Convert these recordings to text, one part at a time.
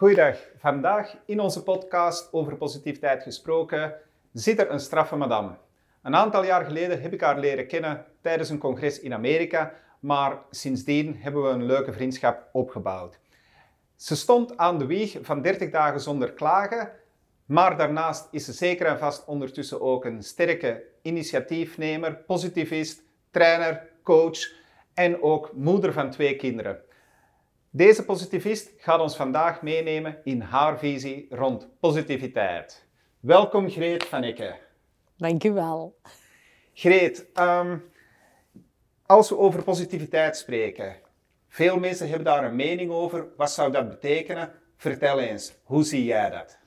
Goeiedag. Vandaag in onze podcast over positiviteit gesproken zit er een straffe madame. Een aantal jaar geleden heb ik haar leren kennen tijdens een congres in Amerika, maar sindsdien hebben we een leuke vriendschap opgebouwd. Ze stond aan de wieg van 30 dagen zonder klagen, maar daarnaast is ze zeker en vast ondertussen ook een sterke initiatiefnemer, positivist, trainer, coach en ook moeder van twee kinderen. Deze positivist gaat ons vandaag meenemen in haar visie rond positiviteit. Welkom Greet van Ecke. Dank u wel. Greet, ehm, als we over positiviteit spreken, veel mensen hebben daar een mening over. Wat zou dat betekenen? Vertel eens, hoe zie jij dat?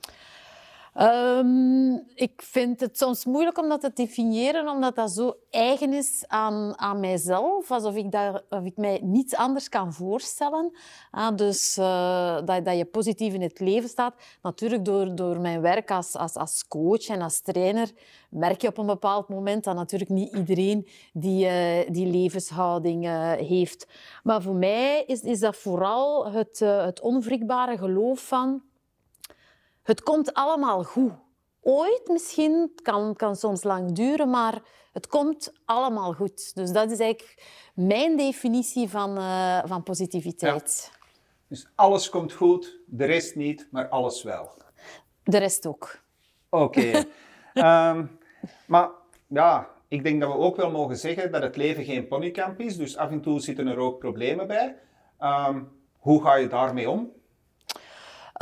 Um, ik vind het soms moeilijk om dat te definiëren, omdat dat zo eigen is aan, aan mijzelf, alsof ik, daar, of ik mij niets anders kan voorstellen. Ah, dus uh, dat, dat je positief in het leven staat. Natuurlijk door, door mijn werk als, als, als coach en als trainer merk je op een bepaald moment dat natuurlijk niet iedereen die, uh, die levenshouding uh, heeft. Maar voor mij is, is dat vooral het, het onwrikbare geloof van het komt allemaal goed. Ooit misschien, het kan, kan soms lang duren, maar het komt allemaal goed. Dus dat is eigenlijk mijn definitie van, uh, van positiviteit. Ja. Dus alles komt goed, de rest niet, maar alles wel. De rest ook. Oké. Okay. um, maar ja, ik denk dat we ook wel mogen zeggen dat het leven geen ponykamp is. Dus af en toe zitten er ook problemen bij. Um, hoe ga je daarmee om?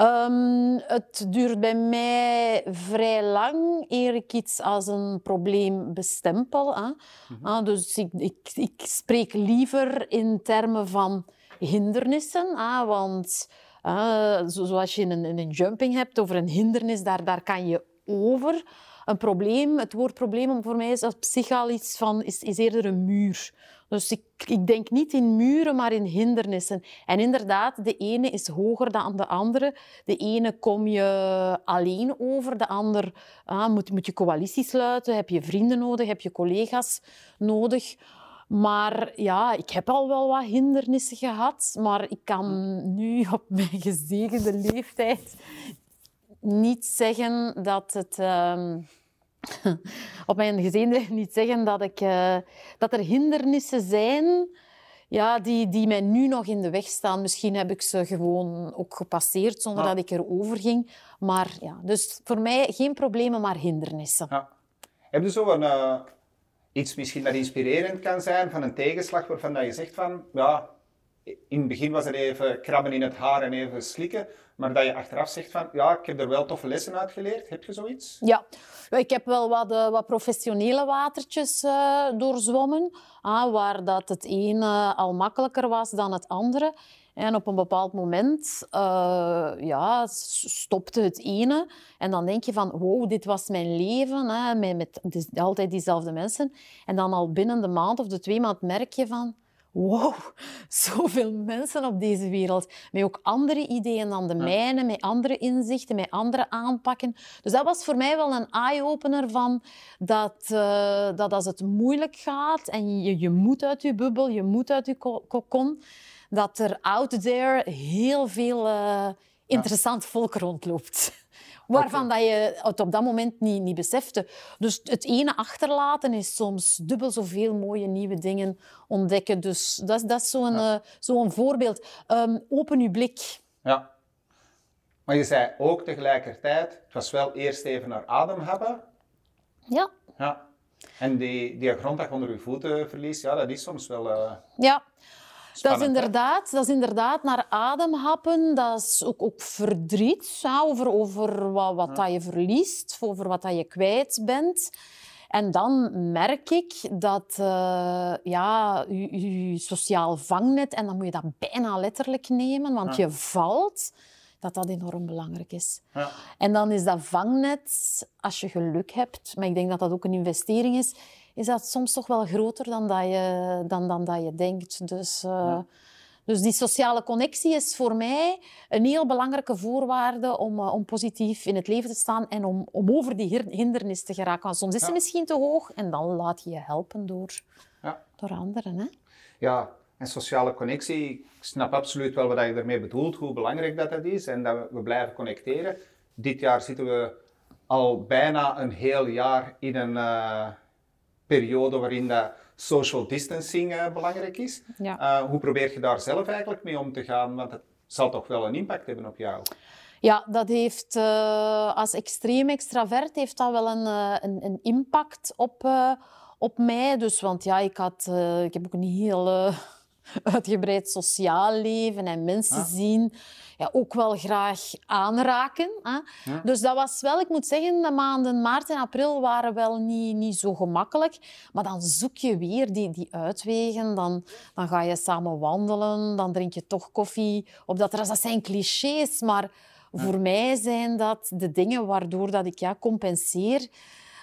Um, het duurt bij mij vrij lang eer ik iets als een probleem bestempel. Hè. Mm -hmm. ah, dus ik, ik, ik, spreek liever in termen van hindernissen. Hè, want uh, zoals je een, een jumping hebt over een hindernis, daar, daar kan je over. Een probleem, het woord probleem voor mij is op zich al iets van, is, is eerder een muur. Dus ik, ik, denk niet in muren, maar in hindernissen. En inderdaad, de ene is hoger dan de andere. De ene kom je alleen over, de ander ah, moet, moet je coalitie sluiten, heb je vrienden nodig, heb je collega's nodig. Maar ja, ik heb al wel wat hindernissen gehad, maar ik kan nu op mijn gezegende leeftijd niet zeggen dat het... Uh, op mijn gezin niet zeggen dat, ik, uh, dat er hindernissen zijn ja, die, die mij nu nog in de weg staan. Misschien heb ik ze gewoon ook gepasseerd zonder ja. dat ik erover ging. Maar ja, dus voor mij geen problemen, maar hindernissen. Ja. Heb je zo een, uh, iets misschien dat inspirerend kan zijn van een tegenslag waarvan dat je zegt van... Ja, in het begin was het even krabben in het haar en even slikken. Maar dat je achteraf zegt van, ja, ik heb er wel toffe lessen uit geleerd. Heb je zoiets? Ja, ik heb wel wat, uh, wat professionele watertjes uh, doorzwommen. Ah, waar dat het ene al makkelijker was dan het andere. En op een bepaald moment uh, ja, stopte het ene. En dan denk je van, wow, dit was mijn leven. Hè, met, met altijd diezelfde mensen. En dan al binnen de maand of de twee maanden merk je van wow, zoveel mensen op deze wereld. Met ook andere ideeën dan de mijne, met andere inzichten, met andere aanpakken. Dus dat was voor mij wel een eye-opener van dat, uh, dat als het moeilijk gaat en je, je moet uit je bubbel, je moet uit je kokon, dat er out there heel veel uh, interessant volk rondloopt waarvan okay. dat je het op dat moment niet, niet besefte. Dus het ene achterlaten is soms dubbel zoveel mooie nieuwe dingen ontdekken. Dus dat, dat is zo'n ja. uh, zo voorbeeld. Um, open je blik. Ja. Maar je zei ook tegelijkertijd, het was wel eerst even naar adem hebben. Ja. Ja. En die, die gronddag onder je voeten verlies, ja, dat is soms wel... Uh... Ja. Dat is, inderdaad, dat is inderdaad naar ademhappen. Dat is ook, ook verdriet ja, over, over wat, wat ja. dat je verliest, over wat dat je kwijt bent. En dan merk ik dat uh, ja, je, je, sociaal vangnet, en dan moet je dat bijna letterlijk nemen, want ja. je valt, dat dat enorm belangrijk is. Ja. En dan is dat vangnet, als je geluk hebt, maar ik denk dat dat ook een investering is, is dat soms toch wel groter dan dat je, dan, dan dat je denkt. Dus, uh, ja. dus die sociale connectie is voor mij een heel belangrijke voorwaarde om, uh, om positief in het leven te staan en om, om over die hindernis te geraken. Want soms is ja. ze misschien te hoog en dan laat je je helpen door, ja. door anderen. Hè? Ja, En sociale connectie, ik snap absoluut wel wat je ermee bedoelt, hoe belangrijk dat, dat is en dat we, we blijven connecteren. Dit jaar zitten we al bijna een heel jaar in een uh, periode waarin dat social distancing uh, belangrijk is. Ja. Uh, hoe probeer je daar zelf eigenlijk mee om te gaan? Want het zal toch wel een impact hebben op jou? Ja, dat heeft als extreem extravert heeft dat wel een, een, een impact op, op mij. Dus, want ja, ik, had, ik heb ook een heel uitgebreid sociaal leven en mensen Ah. zien. Ja, ook wel graag aanraken. Hè. Ja. Dus dat was wel, ik moet zeggen, de maanden maart en april waren wel niet, niet zo gemakkelijk. Maar dan zoek je weer die, die uitwegen. Dan, dan ga je samen wandelen, dan drink je toch koffie op dat terras. Dat zijn clichés, maar voor mij zijn dat de dingen waardoor dat ik ja, compenseer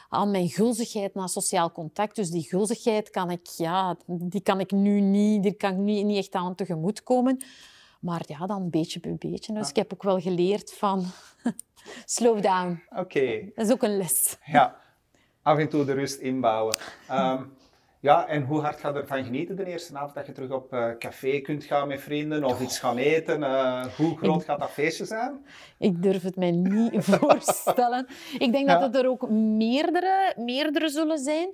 aan mijn gulzigheid naar sociaal contact. Dus die gulzigheid kan ik, ja, die kan ik nu niet, die kan ik niet, niet echt aan tegemoetkomen. Maar ja, dan beetje bij beetje. Dus ik heb ook wel geleerd van slow down. Oké, Dat is ook een les. ja. Af en toe de rust inbouwen. Ehm, ja, en hoe hard ga je ervan genieten de eerste avond dat je terug op eh, café kunt gaan met vrienden of iets gaan eten? Eh, hoe groot gaat dat feestje zijn? Ik durf het mij niet voorstellen. Ik denk Ja. dat het er ook meerdere, meerdere zullen zijn.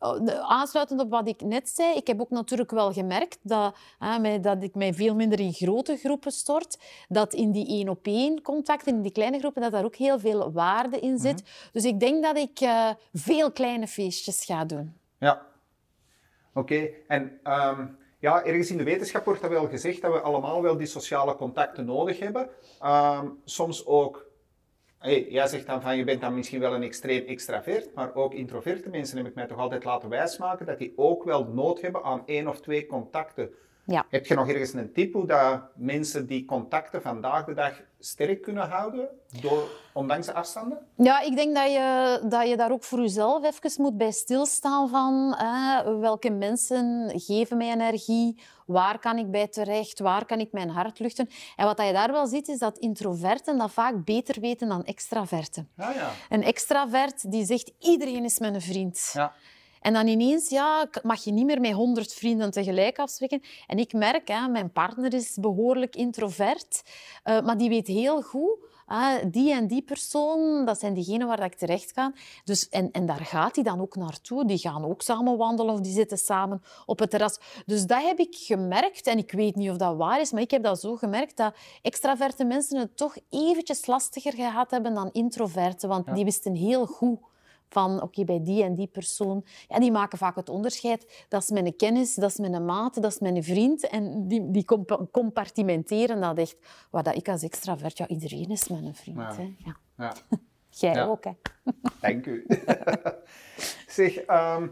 Oh, Aansluitend op wat ik net zei, ik heb ook natuurlijk wel gemerkt dat, hè, mij- dat ik mij veel minder in grote groepen stort. Dat in die één-op-één contacten, in die kleine groepen, dat daar ook heel veel waarde in zit. Dus ik denk dat ik eh, veel kleine feestjes ga doen. Ja. Oké, en ehm, ja, ergens in de wetenschap wordt dat wel gezegd dat we allemaal wel die sociale contacten nodig hebben. Ehm, soms ook, hey, jij zegt dan van je bent dan misschien wel een extreem extravert, maar ook introverte mensen heb ik mij toch altijd laten wijsmaken dat die ook wel nood hebben aan één of twee contacten. Ja. Heb je nog ergens een tip hoe dat mensen die contacten vandaag de dag sterk kunnen houden, door, ondanks de afstanden? Ja, ik denk dat je, dat je daar ook voor jezelf even moet bij stilstaan van hè, welke mensen geven mij energie, waar kan ik bij terecht, waar kan ik mijn hart luchten. En wat je daar wel ziet, is dat introverten dat vaak beter weten dan extraverten. Ja, ja. Een extravert die zegt, iedereen is mijn vriend. Ja. En dan ineens ja, mag je niet meer met honderd vrienden tegelijk afspreken. En ik merk, hè, mijn partner is behoorlijk introvert, eh, maar die weet heel goed, ah, die en die persoon, dat zijn diegenen waar dat ik terecht ga. Dus, en, en daar gaat hij dan ook naartoe. Die gaan ook samen wandelen of die zitten samen op het terras. Dus dat heb ik gemerkt, en ik weet niet of dat waar is, maar ik heb dat zo gemerkt, dat extraverte mensen het toch eventjes lastiger gehad hebben dan introverten, want Ja. die wisten heel goed van oké, bij die en die persoon. Ja, die maken vaak het onderscheid. Dat is mijn kennis, dat is mijn maat, dat is mijn vriend. En die, die compa- compartimenteren dat echt. Waar dat ik als extravert, ja, iedereen is mijn vriend. Ja. Hè. Ja. ja. Jij Ja. ook, hè. Dank u. zeg, ehm,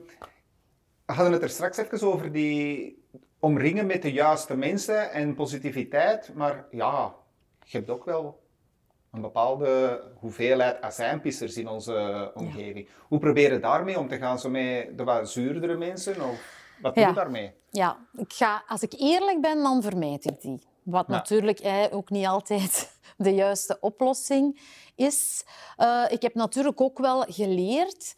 we hadden het er straks even over die omringen met de juiste mensen en positiviteit. Maar ja, je hebt ook wel een bepaalde hoeveelheid azijnpissers in onze omgeving. Hoe probeer je daarmee om te gaan? Zo met de wat zuurdere mensen? Of wat doe je daarmee? Ja, ik ga, als ik eerlijk ben, dan vermijd ik die. Wat natuurlijk eh, ook niet altijd de juiste oplossing is. Eh, ik heb natuurlijk ook wel geleerd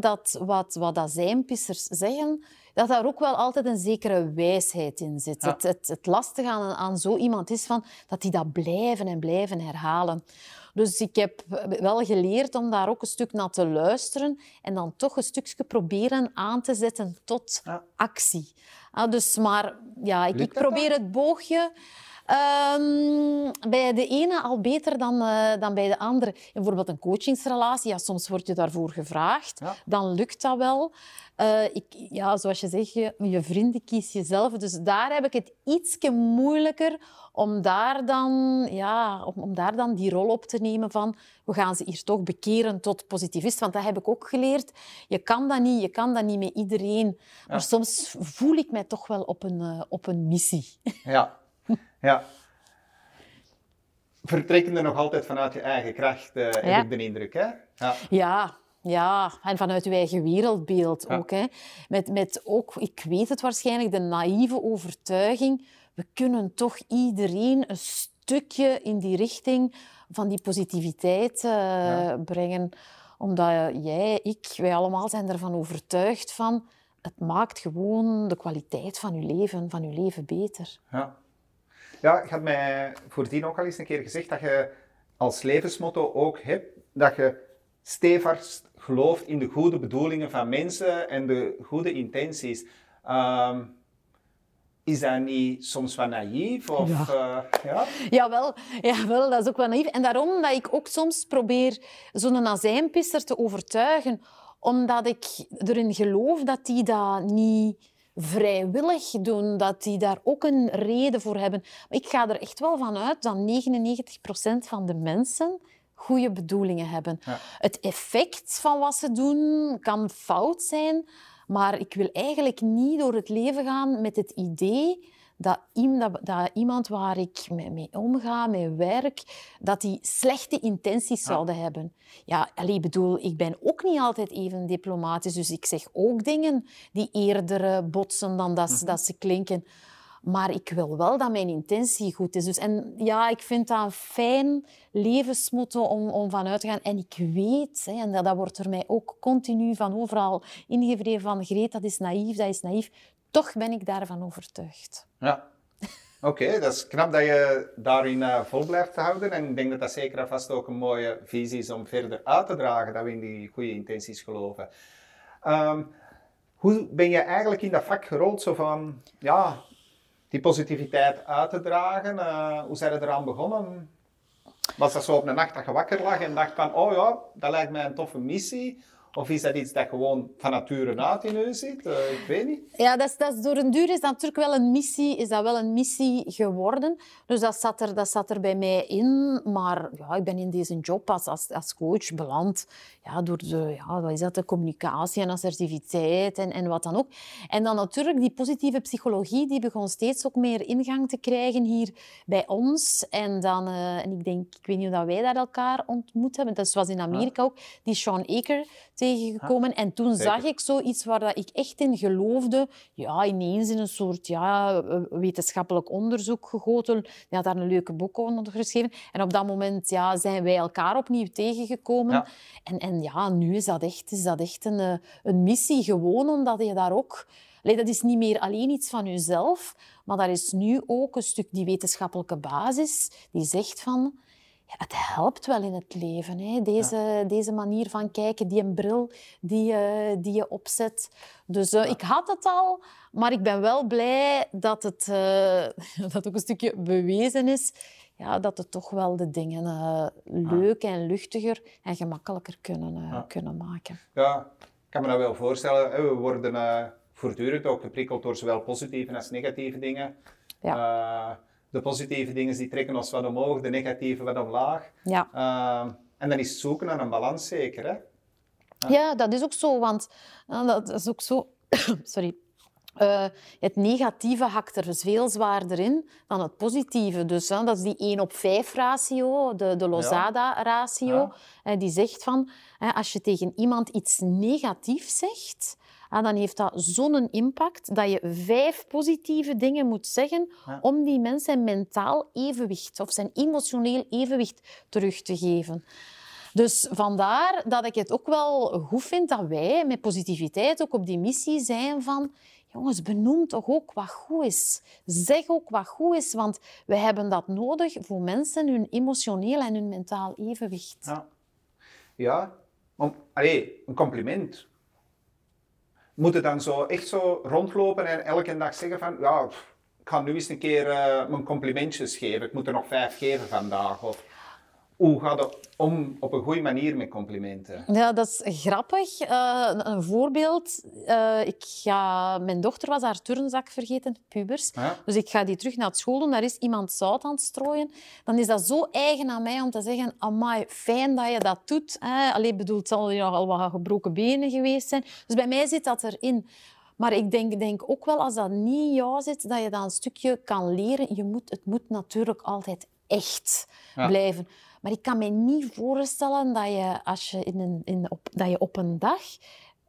dat wat, wat azijnpissers zeggen, dat daar ook wel altijd een zekere wijsheid in zit. Ja. Het, het, het lastige aan, aan zo iemand is van, dat die dat blijven en blijven herhalen. Dus ik heb wel geleerd om daar ook een stuk naar te luisteren en dan toch een stukje proberen aan te zetten tot Ja. actie. Ah, dus, maar ja, ik, ik probeer dan? het boogje ehm, bij de ene al beter dan, eh, dan bij de andere. In bijvoorbeeld een coachingsrelatie, ja, soms word je daarvoor gevraagd. Ja. Dan lukt dat wel. Eh, ik, ja, zoals je zegt, je, je vrienden kies jezelf. Dus daar heb ik het ietsje moeilijker om daar, dan, ja, om, om daar dan die rol op te nemen van we gaan ze hier toch bekeren tot positivist. Want dat heb ik ook geleerd. Je kan dat niet, je kan dat niet met iedereen. Maar soms voel ik mij toch wel op een, eh, op een missie. Ja. Ja. Vertrekkende nog altijd vanuit je eigen kracht, eh, heb ik de indruk. Hè? Ja. Ja, ja, en vanuit uw eigen wereldbeeld Ja. ook. Hè. Met, met ook, ik weet het waarschijnlijk, de naïeve overtuiging. We kunnen toch iedereen een stukje in die richting van die positiviteit eh, Ja. brengen. Omdat jij, ik, wij allemaal zijn ervan overtuigd van het maakt gewoon de kwaliteit van je leven, van je leven beter. Ja. Ja, je had mij voordien ook al eens een keer gezegd dat je als levensmotto ook hebt dat je stevast gelooft in de goede bedoelingen van mensen en de goede intenties. Ehm, is dat niet soms wat naïef? Of, Ja. eh, ja? Jawel, jawel, dat is ook wel naïef. En daarom dat ik ook soms probeer zo'n azijnpisser te overtuigen. Omdat ik erin geloof dat die dat niet vrijwillig doen. Dat die daar ook een reden voor hebben. Maar ik ga er echt wel van uit dat 99% van de mensen goede bedoelingen hebben. Ja. Het effect van wat ze doen kan fout zijn. Maar ik wil eigenlijk niet door het leven gaan met het idee dat, iem- dat, dat iemand waar ik mee, mee omga, met werk, dat die slechte intenties Ja. zouden hebben. Ja, allee, ik bedoel, ik ben ook niet altijd even diplomatisch, dus ik zeg ook dingen die eerder botsen dan dat, ze- dat ze klinken. Maar ik wil wel dat mijn intentie goed is. Dus, en ja, ik vind dat een fijn levensmotto om, om vanuit te gaan. En ik weet, hè, en dat, dat wordt er mij ook continu van overal ingevreven van Greet, dat is naïef, dat is naïef. Toch ben ik daarvan overtuigd. Ja. Oké, dat is knap dat je daarin eh, vol blijft houden. En ik denk dat dat zeker en vast ook een mooie visie is om verder uit te dragen, dat we in die goede intenties geloven. Ehm, hoe ben je eigenlijk in dat vak gerold, zo van, ja, die positiviteit uit te dragen? Eh, hoe zijn je eraan begonnen? Was dat zo op een nacht dat je wakker lag en dacht van, oh ja, dat lijkt mij een toffe missie? Of is dat iets dat gewoon van nature uit in u zit? Eh, ik weet niet. Ja, dat is, dat is door een duur is dat natuurlijk wel een missie, is dat wel een missie geworden. Dus dat zat er, dat zat er bij mij in. Maar ja, ik ben in deze job als, als, als coach beland ja, door de, ja, wat is dat, de communicatie en assertiviteit en, en wat dan ook. En dan natuurlijk die positieve psychologie, die begon steeds ook meer ingang te krijgen hier bij ons. En, dan, eh, en ik denk, ik weet niet of dat wij daar elkaar ontmoet hebben. Dat was in Amerika ook, die Sean Aker tegengekomen. En toen zeker. zag ik zoiets waar dat ik echt in geloofde. Ja, ineens in een soort ja, eh, wetenschappelijk onderzoek gegoten. Die had daar een leuke boek over geschreven. En op dat moment ja, zijn wij elkaar opnieuw tegengekomen. Ja. En, en ja, nu is dat echt, is dat echt een, eh, een missie. Gewoon omdat je daar ook... Allee, dat is niet meer alleen iets van jezelf, maar daar is nu ook een stuk die wetenschappelijke basis die zegt van... Ja, het helpt wel in het leven, hè? Deze, deze manier van kijken, die een bril die, je- die je opzet. Dus eh, ik had het al, maar ik ben wel blij dat het eh, dat ook een stukje bewezen is. Ja, dat het toch wel de dingen eh, leuk en luchtiger en gemakkelijker kunnen, eh, Ja. kunnen maken. Ja, ik kan me dat wel voorstellen. We worden eh, voortdurend ook geprikkeld door zowel positieve als negatieve dingen. Eh, de positieve dingen die trekken ons wat omhoog, de negatieve wat omlaag. Ja. Eh, en dan is het zoeken naar een balans zeker. Hè? Ja, dat is ook zo, want eh, dat is ook zo. Sorry. Eh, het negatieve hakt er veel zwaarder in dan het positieve. Dus hè, dat is die 1 op 5 ratio, de, de Lozada-ratio. Ja. Eh, die zegt van, hè, als je tegen iemand iets negatiefs zegt, dan heeft dat zo'n impact dat je vijf positieve dingen moet zeggen Ja. om die mens zijn mentaal evenwicht of zijn emotioneel evenwicht terug te geven. Dus vandaar dat ik het ook wel goed vind dat wij met positiviteit ook op die missie zijn van... Jongens, benoem toch ook wat goed is. Zeg ook wat goed is, want we hebben dat nodig voor mensen hun emotioneel en hun mentaal evenwicht. Ja. Ja, om, allee, een compliment. Moet het dan zo echt zo rondlopen en elke dag zeggen van, ja, ik ga nu eens een keer eh, mijn complimentjes geven. Ik moet er nog vijf geven vandaag. Of, hoe gaat het om op een goede manier met complimenten? Ja, dat is grappig. Eh, een voorbeeld. Eh, ik ga, mijn dochter was haar turnzak vergeten, pubers. Ja? Dus ik ga die terug naar school doen. Daar is iemand zout aan het strooien. Dan is dat zo eigen aan mij om te zeggen... Amai, fijn dat je dat doet. Hè. Allee, bedoel, het zal je al wat gebroken benen geweest zijn. Dus bij mij zit dat erin. Maar ik denk, denk ook wel, als dat niet in jou zit, dat je dat een stukje kan leren. Je moet, het moet natuurlijk altijd echt Ja. blijven. Maar ik kan me niet voorstellen dat je, als je, in een, in, op, dat je op een dag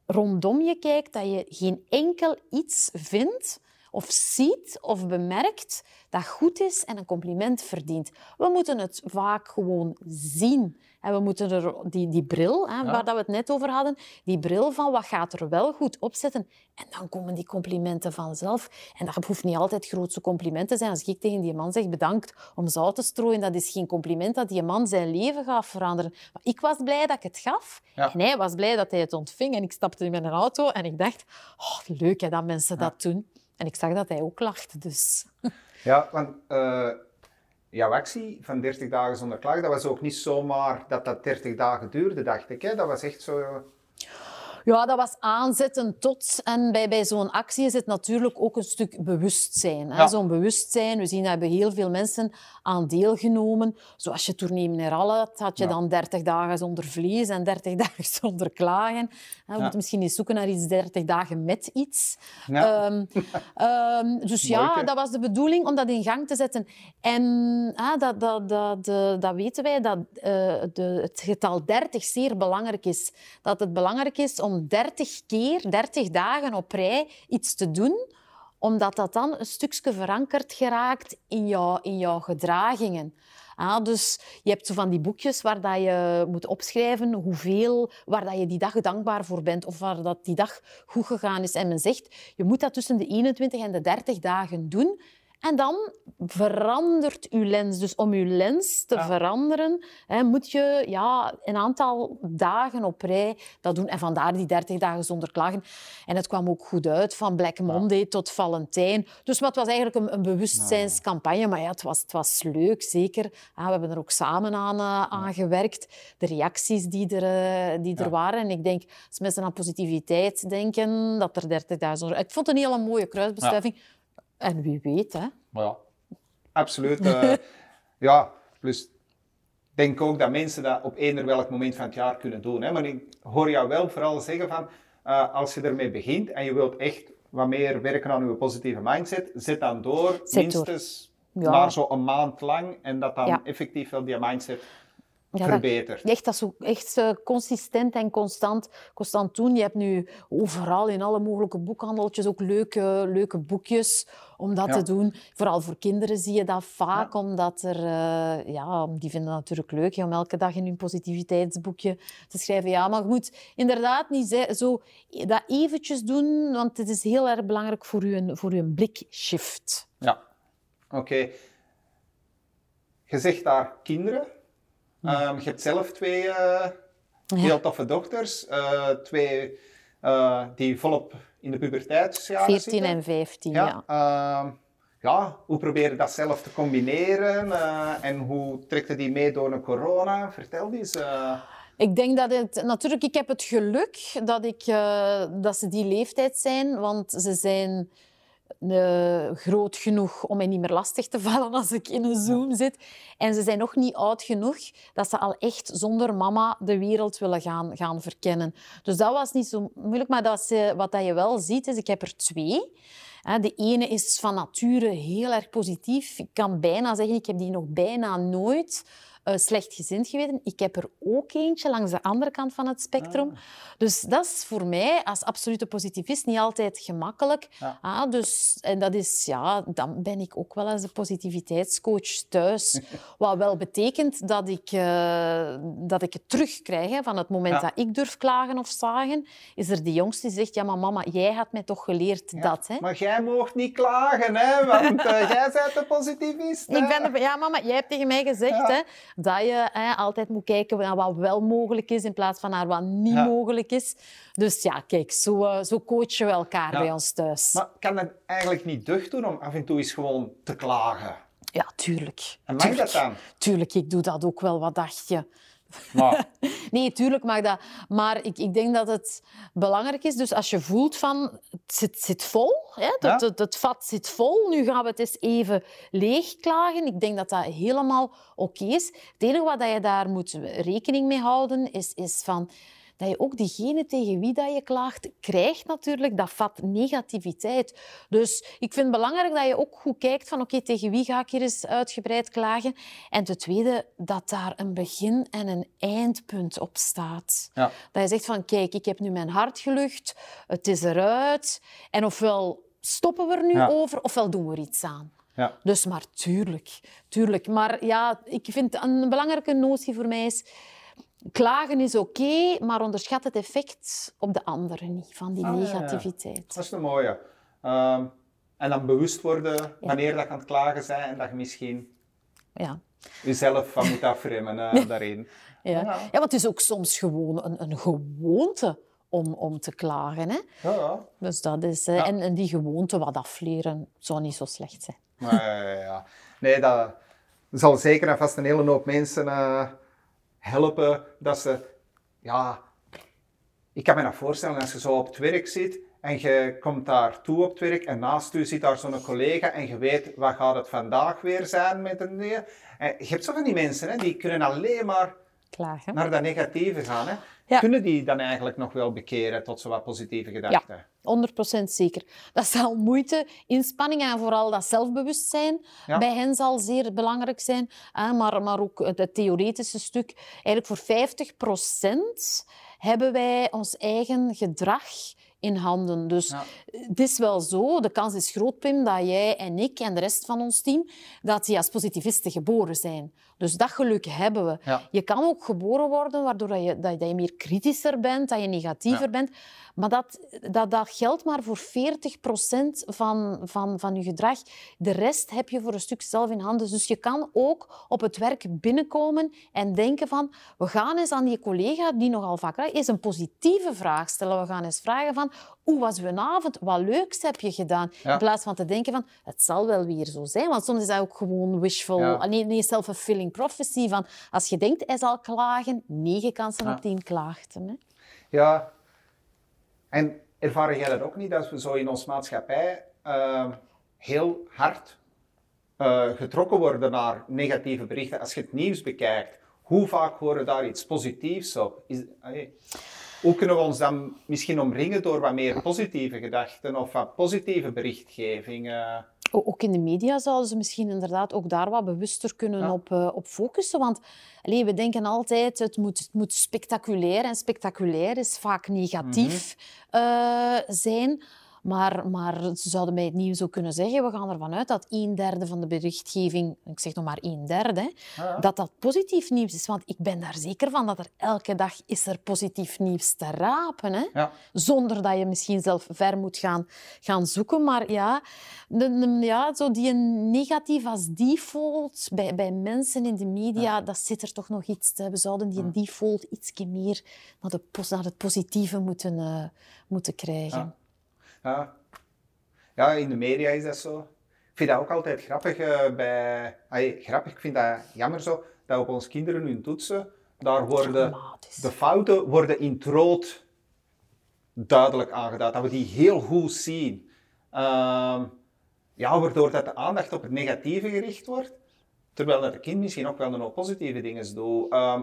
rondom je kijkt, dat je geen enkel iets vindt of ziet of bemerkt dat goed is en een compliment verdient. We moeten het vaak gewoon zien. En we moeten er die, die bril, hè, waar dat we het net over hadden, die bril van wat gaat er wel goed opzetten. En dan komen die complimenten vanzelf. En dat hoeft niet altijd grootste complimenten te zijn. Als ik tegen die man zeg bedankt om zout te strooien, dat is geen compliment dat die man zijn leven gaat veranderen. Maar ik was blij dat ik het gaf. En hij was blij dat hij het ontving. En ik stapte in mijn auto en ik dacht, oh, leuk hè, dat mensen dat doen. En ik zag dat hij ook lachte, dus... Ja, want uh, jouw actie van 30 dagen zonder klacht, dat was ook niet zomaar dat dat 30 dagen duurde, dacht ik. Hè? Dat was echt zo... Ja, dat was aanzetten tot. En bij, bij zo'n actie is het natuurlijk ook een stuk bewustzijn. Ja. Zo'n bewustzijn. We zien, dat hebben heel veel mensen aan deelgenomen. Zoals je Tournee Mineral had, had je dan 30 dagen zonder vlees en 30 dagen zonder klagen. We moeten misschien eens zoeken naar iets 30 dagen met iets. Um, um, dus ja, dat was de bedoeling om dat in gang te zetten. En ah, dat, dat, dat, dat, weten wij, dat uh, de, het getal 30 zeer belangrijk is. Dat het belangrijk is om om 30 keer, 30 dagen op rij iets te doen, omdat dat dan een stukje verankerd geraakt in, jou, in jouw gedragingen. Ah, dus je hebt zo van die boekjes waar dat je moet opschrijven hoeveel, waar dat je die dag dankbaar voor bent of waar dat die dag goed gegaan is. En men zegt, je moet dat tussen de 21 en de 30 dagen doen. En dan verandert uw lens. Dus om uw lens te veranderen, hè, moet je ja, een aantal dagen op rij dat doen. En vandaar die 30 dagen zonder klagen. En het kwam ook goed uit, van Black Monday tot Valentijn. Dus het was eigenlijk een, een bewustzijnscampagne. Maar ja, het was, het was leuk, zeker. we hebben er ook samen aan, uh, aan gewerkt. De reacties die er, uh, die er waren. En ik denk, als mensen aan positiviteit denken, dat er 30 dagen... Ik vond het een hele mooie kruisbestuiving. En wie weet, hè? Ja, absoluut. Uh, ja, plus denk ook dat mensen dat op eender welk moment van het jaar kunnen doen. Hè? Maar ik hoor jou wel vooral zeggen van, uh, als je ermee begint en je wilt echt wat meer werken aan je positieve mindset, zet dan door, minstens door. Ja. maar zo een maand lang en dat dan effectief wel die mindset ja, verbeterd. echt, dat zo, echt uh, consistent en constant, constant doen. Je hebt nu overal in alle mogelijke boekhandeltjes ook leuke, leuke boekjes om dat te doen. Vooral voor kinderen zie je dat vaak, omdat er... Uh, ja, die vinden dat natuurlijk leuk om elke dag in hun positiviteitsboekje te schrijven. Ja, maar je moet inderdaad niet zo dat eventjes doen, want het is heel erg belangrijk voor je, voor je blikshift. Ja, oké. Je zegt daar kinderen Um, je hebt zelf twee uh, heel toffe dochters. Uh, twee uh, die volop in de puberteitsjaren 14 zitten. en 15, ja. Ja, uh, ja hoe probeer je dat zelf te combineren? en hoe trekt je die mee door een corona? Vertel eens. Ik denk dat het... Natuurlijk, ik heb het geluk dat, ik, dat ze die leeftijd zijn, want ze zijn uh, groot genoeg om mij niet meer lastig te vallen als ik in een Zoom zit. En ze zijn nog niet oud genoeg dat ze al echt zonder mama de wereld willen gaan, gaan verkennen. Dus dat was niet zo moeilijk. Maar dat wat dat je wel ziet, is ik heb er twee. De ene is van nature heel erg positief. Ik kan bijna zeggen, ik heb die nog bijna nooit uh, slechtgezind geweten. Ik heb er ook eentje langs de andere kant van het spectrum. Ah. Dus dat is voor mij als absolute positivist niet altijd gemakkelijk. Ah, dus, en dat is, ja, dan ben ik ook wel eens een positiviteitscoach thuis. Wat wel betekent dat ik, uh, dat ik het terugkrijg. Hè. Van het moment dat ik durf klagen of zagen, is er die jongste die zegt, ja maar mama, jij had mij toch geleerd dat. Hè? Maar jij mocht niet klagen, hè? want uh, jij bent een positivist. Ik ben ja mama, jij hebt tegen mij gezegd hè, dat je hè, altijd moet kijken naar wat wel mogelijk is in plaats van naar wat niet mogelijk is. Dus ja, kijk, zo, uh, zo coachen we elkaar bij ons thuis. Maar kan het eigenlijk niet deugd doen om af en toe eens gewoon te klagen? Ja, tuurlijk. En mag dat dan? Tuurlijk, ik doe dat ook wel. Wat dacht je? Maar... nee, tuurlijk mag dat. Maar ik, ik denk dat het belangrijk is. Dus als je voelt van het zit, zit vol, hè? Het, het, het, vat zit vol, nu gaan we het eens even leegklagen. Ik denk dat dat helemaal oké is. Het enige wat je daar moet rekening mee houden is, is van dat je ook diegene tegen wie dat je klaagt, krijgt natuurlijk dat vat negativiteit. Dus ik vind het belangrijk dat je ook goed kijkt van oké, tegen wie ga ik hier eens uitgebreid klagen? En ten tweede, dat daar een begin en een eindpunt op staat. Ja. Dat je zegt van kijk, ik heb nu mijn hart gelucht, het is eruit. En ofwel stoppen we er nu Ja. over ofwel doen we er iets aan. Ja. Dus maar tuurlijk, tuurlijk. Maar ja, ik vind een belangrijke notie voor mij is... Klagen is oké, maar onderschat het effect op de anderen niet, van die Ah, ja. negativiteit. Dat is een mooie. Ehm, en dan bewust worden wanneer dat je aan het klagen bent en dat je misschien Ja. jezelf van moet afremmen eh, daarin. Ja. Ja. Ja. want het is ook soms gewoon een, een gewoonte om, om te klagen. Hè? Ja, ja. Dus dat is, eh, en, en die gewoonte wat afleren zou niet zo slecht zijn. Ja, ja. Nee, dat zal zeker en vast een hele hoop mensen eh, helpen dat ze, ja, ik kan me dat voorstellen als je zo op het werk zit en je komt daar toe op het werk en naast u zit daar zo'n collega en je weet wat gaat het vandaag weer zijn met een. En je hebt zo van die mensen, hè, die kunnen alleen maar Klagen. naar dat negatieve gaan. Hè. Ja. Kunnen die dan eigenlijk nog wel bekeren tot zo wat positieve gedachten? 100% zeker. Dat zal moeite, inspanning en vooral dat zelfbewustzijn Ja. bij hen zal zeer belangrijk zijn. Hè, maar, maar ook het, het theoretische stuk. Eigenlijk voor 50% hebben wij ons eigen gedrag in handen. Dus Ja. het is wel zo, de kans is groot, Pim, dat jij en ik en de rest van ons team, dat die als positivisten geboren zijn. Dus dat geluk hebben we. Ja. Je kan ook geboren worden waardoor dat je, dat, je meer kritischer bent, dat je negatiever Ja. bent. Maar dat, dat, dat geldt maar voor 40% van, van, van je gedrag. De rest heb je voor een stuk zelf in handen. Dus je kan ook op het werk binnenkomen en denken van... We gaan eens aan die collega, die nogal vaak eens een positieve vraag stellen. We gaan eens vragen van... Hoe was uw avond? Wat leuks heb je gedaan? Ja. In plaats van te denken van... Het zal wel weer zo zijn. Want soms is dat ook gewoon wishful... Ja. ah, Nee, nee self-fulfilling prophecy. Van, als je denkt, hij zal klagen, negen kansen Ja. op tien klaagt hem. Hè? Ja. En ervaren jij dat ook niet, dat we zo in onze maatschappij ehm, heel hard eh, getrokken worden naar negatieve berichten? Als je het nieuws bekijkt, hoe vaak horen daar iets positiefs op? Is, hoe kunnen we ons dan misschien omringen door wat meer positieve gedachten of wat positieve berichtgeving? Ook in de media zouden ze misschien inderdaad ook daar wat bewuster kunnen Ja. op, eh, op focussen. Want allee, we denken altijd, het moet, het moet spectaculair. En spectaculair is vaak negatief eh, zijn. Maar, maar ze zouden bij het nieuws ook kunnen zeggen, we gaan ervan uit dat een derde van de berichtgeving, ik zeg nog maar een derde, hè, Ja. dat dat positief nieuws is. Want ik ben daar zeker van dat er elke dag is er positief nieuws te rapen. Hè? Ja. Zonder dat je misschien zelf ver moet gaan, gaan zoeken. Maar ja, de, de- ja zo die negatief als default bij, bij mensen in de media, dat zit er toch nog iets. te- We zouden die default iets meer naar, de, naar het positieve moeten, eh, moeten krijgen. Ja. Ja. in de media is dat zo. Ik vind dat ook altijd grappig eh, bij... Allee, grappig, ik vind dat jammer zo, dat op onze kinderen hun toetsen, daar worden de fouten worden in het rood duidelijk aangeduid. Dat we die heel goed zien. Ehm, ja, waardoor dat de aandacht op het negatieve gericht wordt, terwijl dat de kind misschien ook wel een positieve dingen doet. Ehm,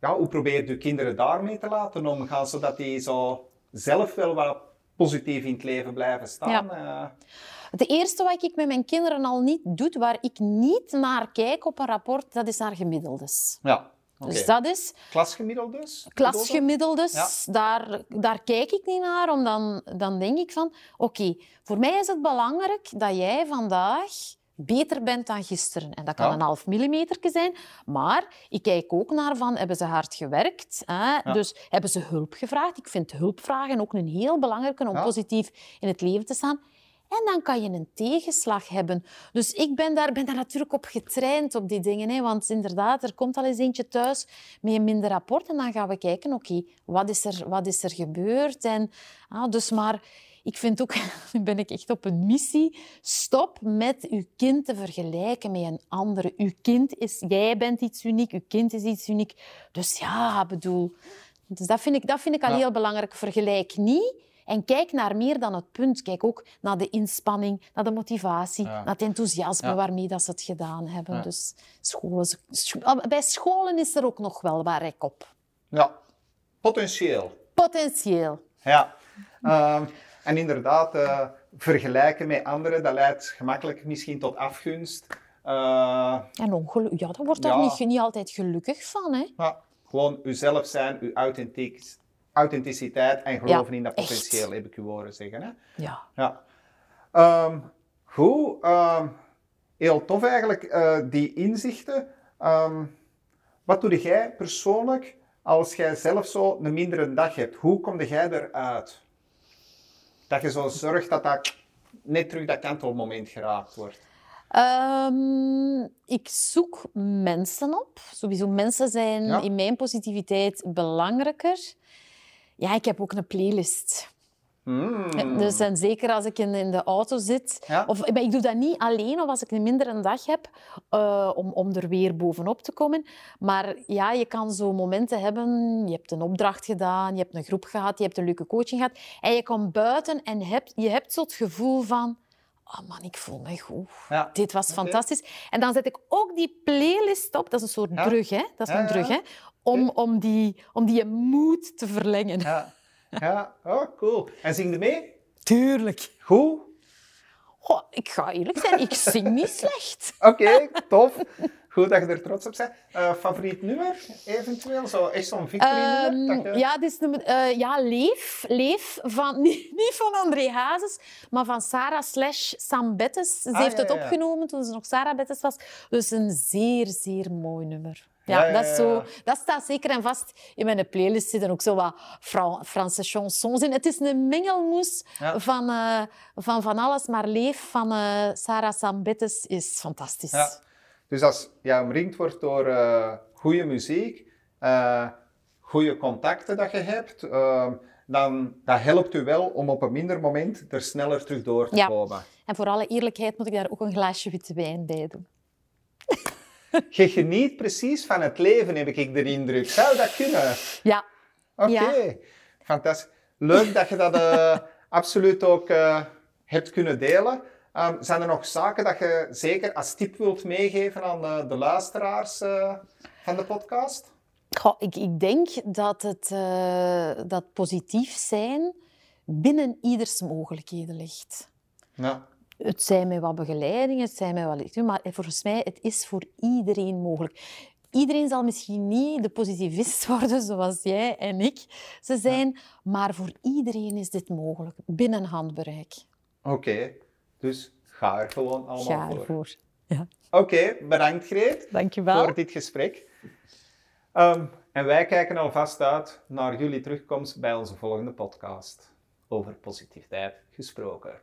ja, hoe probeert u kinderen daarmee te laten omgaan, zodat die zo zelf wel wat positief in het leven blijven staan? Eh, Het eerste wat ik met mijn kinderen al niet doe, waar ik niet naar kijk op een rapport, dat is naar gemiddeldes. ja, oké. Dus dat is Klasgemiddeld dus? klasgemiddeldes, daar, daar kijk ik niet naar, omdat dan, dan denk ik van, oké, voor mij is het belangrijk dat jij vandaag beter bent dan gisteren. En dat kan Ja. een half millimeter zijn, maar ik kijk ook naar van, hebben ze hard gewerkt? Hè? Dus hebben ze hulp gevraagd? Ik vind hulpvragen ook een heel belangrijke om Ja. positief in het leven te staan. En dan kan je een tegenslag hebben. Dus ik ben daar, ben daar natuurlijk op getraind, op die dingen. Hè? Want inderdaad, er komt al eens eentje thuis met een minder rapport. En dan gaan we kijken, oké, wat, is er, wat is er gebeurd? En, ah, dus maar ik vind ook, ben ik echt op een missie. Stop met uw kind te vergelijken met een andere. Uw kind is, jij bent iets uniek, uw kind is iets uniek. Dus ja, bedoel... Dus dat vind ik, dat vind ik al Ja. heel belangrijk. Vergelijk niet. En kijk naar meer dan het punt. Kijk ook naar de inspanning, naar de motivatie, Ja. naar het enthousiasme Ja. waarmee dat ze het gedaan hebben. Dus scholen, scho- bij scholen is er ook nog wel wat rek op. Ja, potentieel. Potentieel. Ja, Ehm, en inderdaad, eh, vergelijken met anderen, dat leidt gemakkelijk misschien tot afgunst. Eh, En ongeluk, ja, daar wordt daar Ja. niet, niet altijd gelukkig van. Hè? maar gewoon uzelf zijn, uw authentiek, authenticiteit en geloven in dat echt. potentieel, heb ik u horen zeggen. Hè? Ja. Ja. Ehm, goed. ehm, heel tof eigenlijk, eh, die inzichten. Ehm, wat doe jij persoonlijk als jij zelf zo een mindere dag hebt? Hoe kom jij eruit? Dat je zo zorgt dat dat net terug dat kantelmoment geraakt wordt. Ehm, ik zoek mensen op. Sowieso mensen zijn Ja. in mijn positiviteit belangrijker. Ja, ik heb ook een playlist. Hmm. Dus en zeker als ik in, in de auto zit. Ja. Of, ik doe dat niet alleen of als ik een mindere dag heb, eh, om, om er weer bovenop te komen. Maar ja, je kan zo momenten hebben. Je hebt een opdracht gedaan, je hebt een groep gehad, je hebt een leuke coaching gehad. En je komt buiten en hebt, je hebt zo het gevoel van... Oh man, ik voel me goed. Ja. Dit was fantastisch. En dan zet ik ook die playlist op. Dat is een soort Ja. drug, hè? Dat is een drug, hè? Om, om, die, om die moed te verlengen. Ja. oh cool. En zing je mee? Tuurlijk. Goed? Goh, ik ga eerlijk zijn, ik zing niet slecht. Oké, tof. Goed dat je er trots op bent. Eh, favoriet nummer, eventueel? Zo, echt zo'n victory-nummer? Ehm, je- ja, dit is nummer, eh, ja, Leef. Leef van, niet, niet van André Hazes, maar van Sarah slash Sam Bettes. Ze Ah, heeft ja, het ja, ja. opgenomen toen ze nog Sarah Bettes was. Dus een zeer, zeer mooi nummer. Ja, Dat, is zo, dat staat zeker en vast in mijn playlist. zitten ook zo wat Fra- Franse chansons in. Het is een mengelmoes van, eh, van van alles, maar Leef van eh, Sarah Sam Bettes is fantastisch. Ja. Dus als je omringd wordt door eh goede muziek, goede contacten dat je hebt, eh, dan dat helpt u wel om op een minder moment er sneller terug door te Ja. komen. En voor alle eerlijkheid moet ik daar ook een glaasje witte wijn bij doen. Je geniet precies van het leven, heb ik de indruk. Zou dat kunnen? Ja, Oké, Ja. fantastisch. Leuk dat je dat eh, absoluut ook eh, hebt kunnen delen. Ehm, zijn er nog zaken dat je zeker als tip wilt meegeven aan eh, de luisteraars van de podcast? Goh, ik, ik denk dat, het, dat positief zijn binnen ieders mogelijkheden ligt. Ja. Het zijn met wat begeleiding, het zijn met wat lectuur, maar volgens mij het is voor iedereen mogelijk. Iedereen zal misschien niet de positivist worden zoals jij en ik ze zijn, maar voor iedereen is dit mogelijk, binnen handbereik. Oké, dus ga er gewoon allemaal Ga voor. ervoor. Ja. Oké, bedankt Greet Dankjewel. voor dit gesprek. Ehm, en wij kijken alvast uit naar jullie terugkomst bij onze volgende podcast over positiviteit gesproken.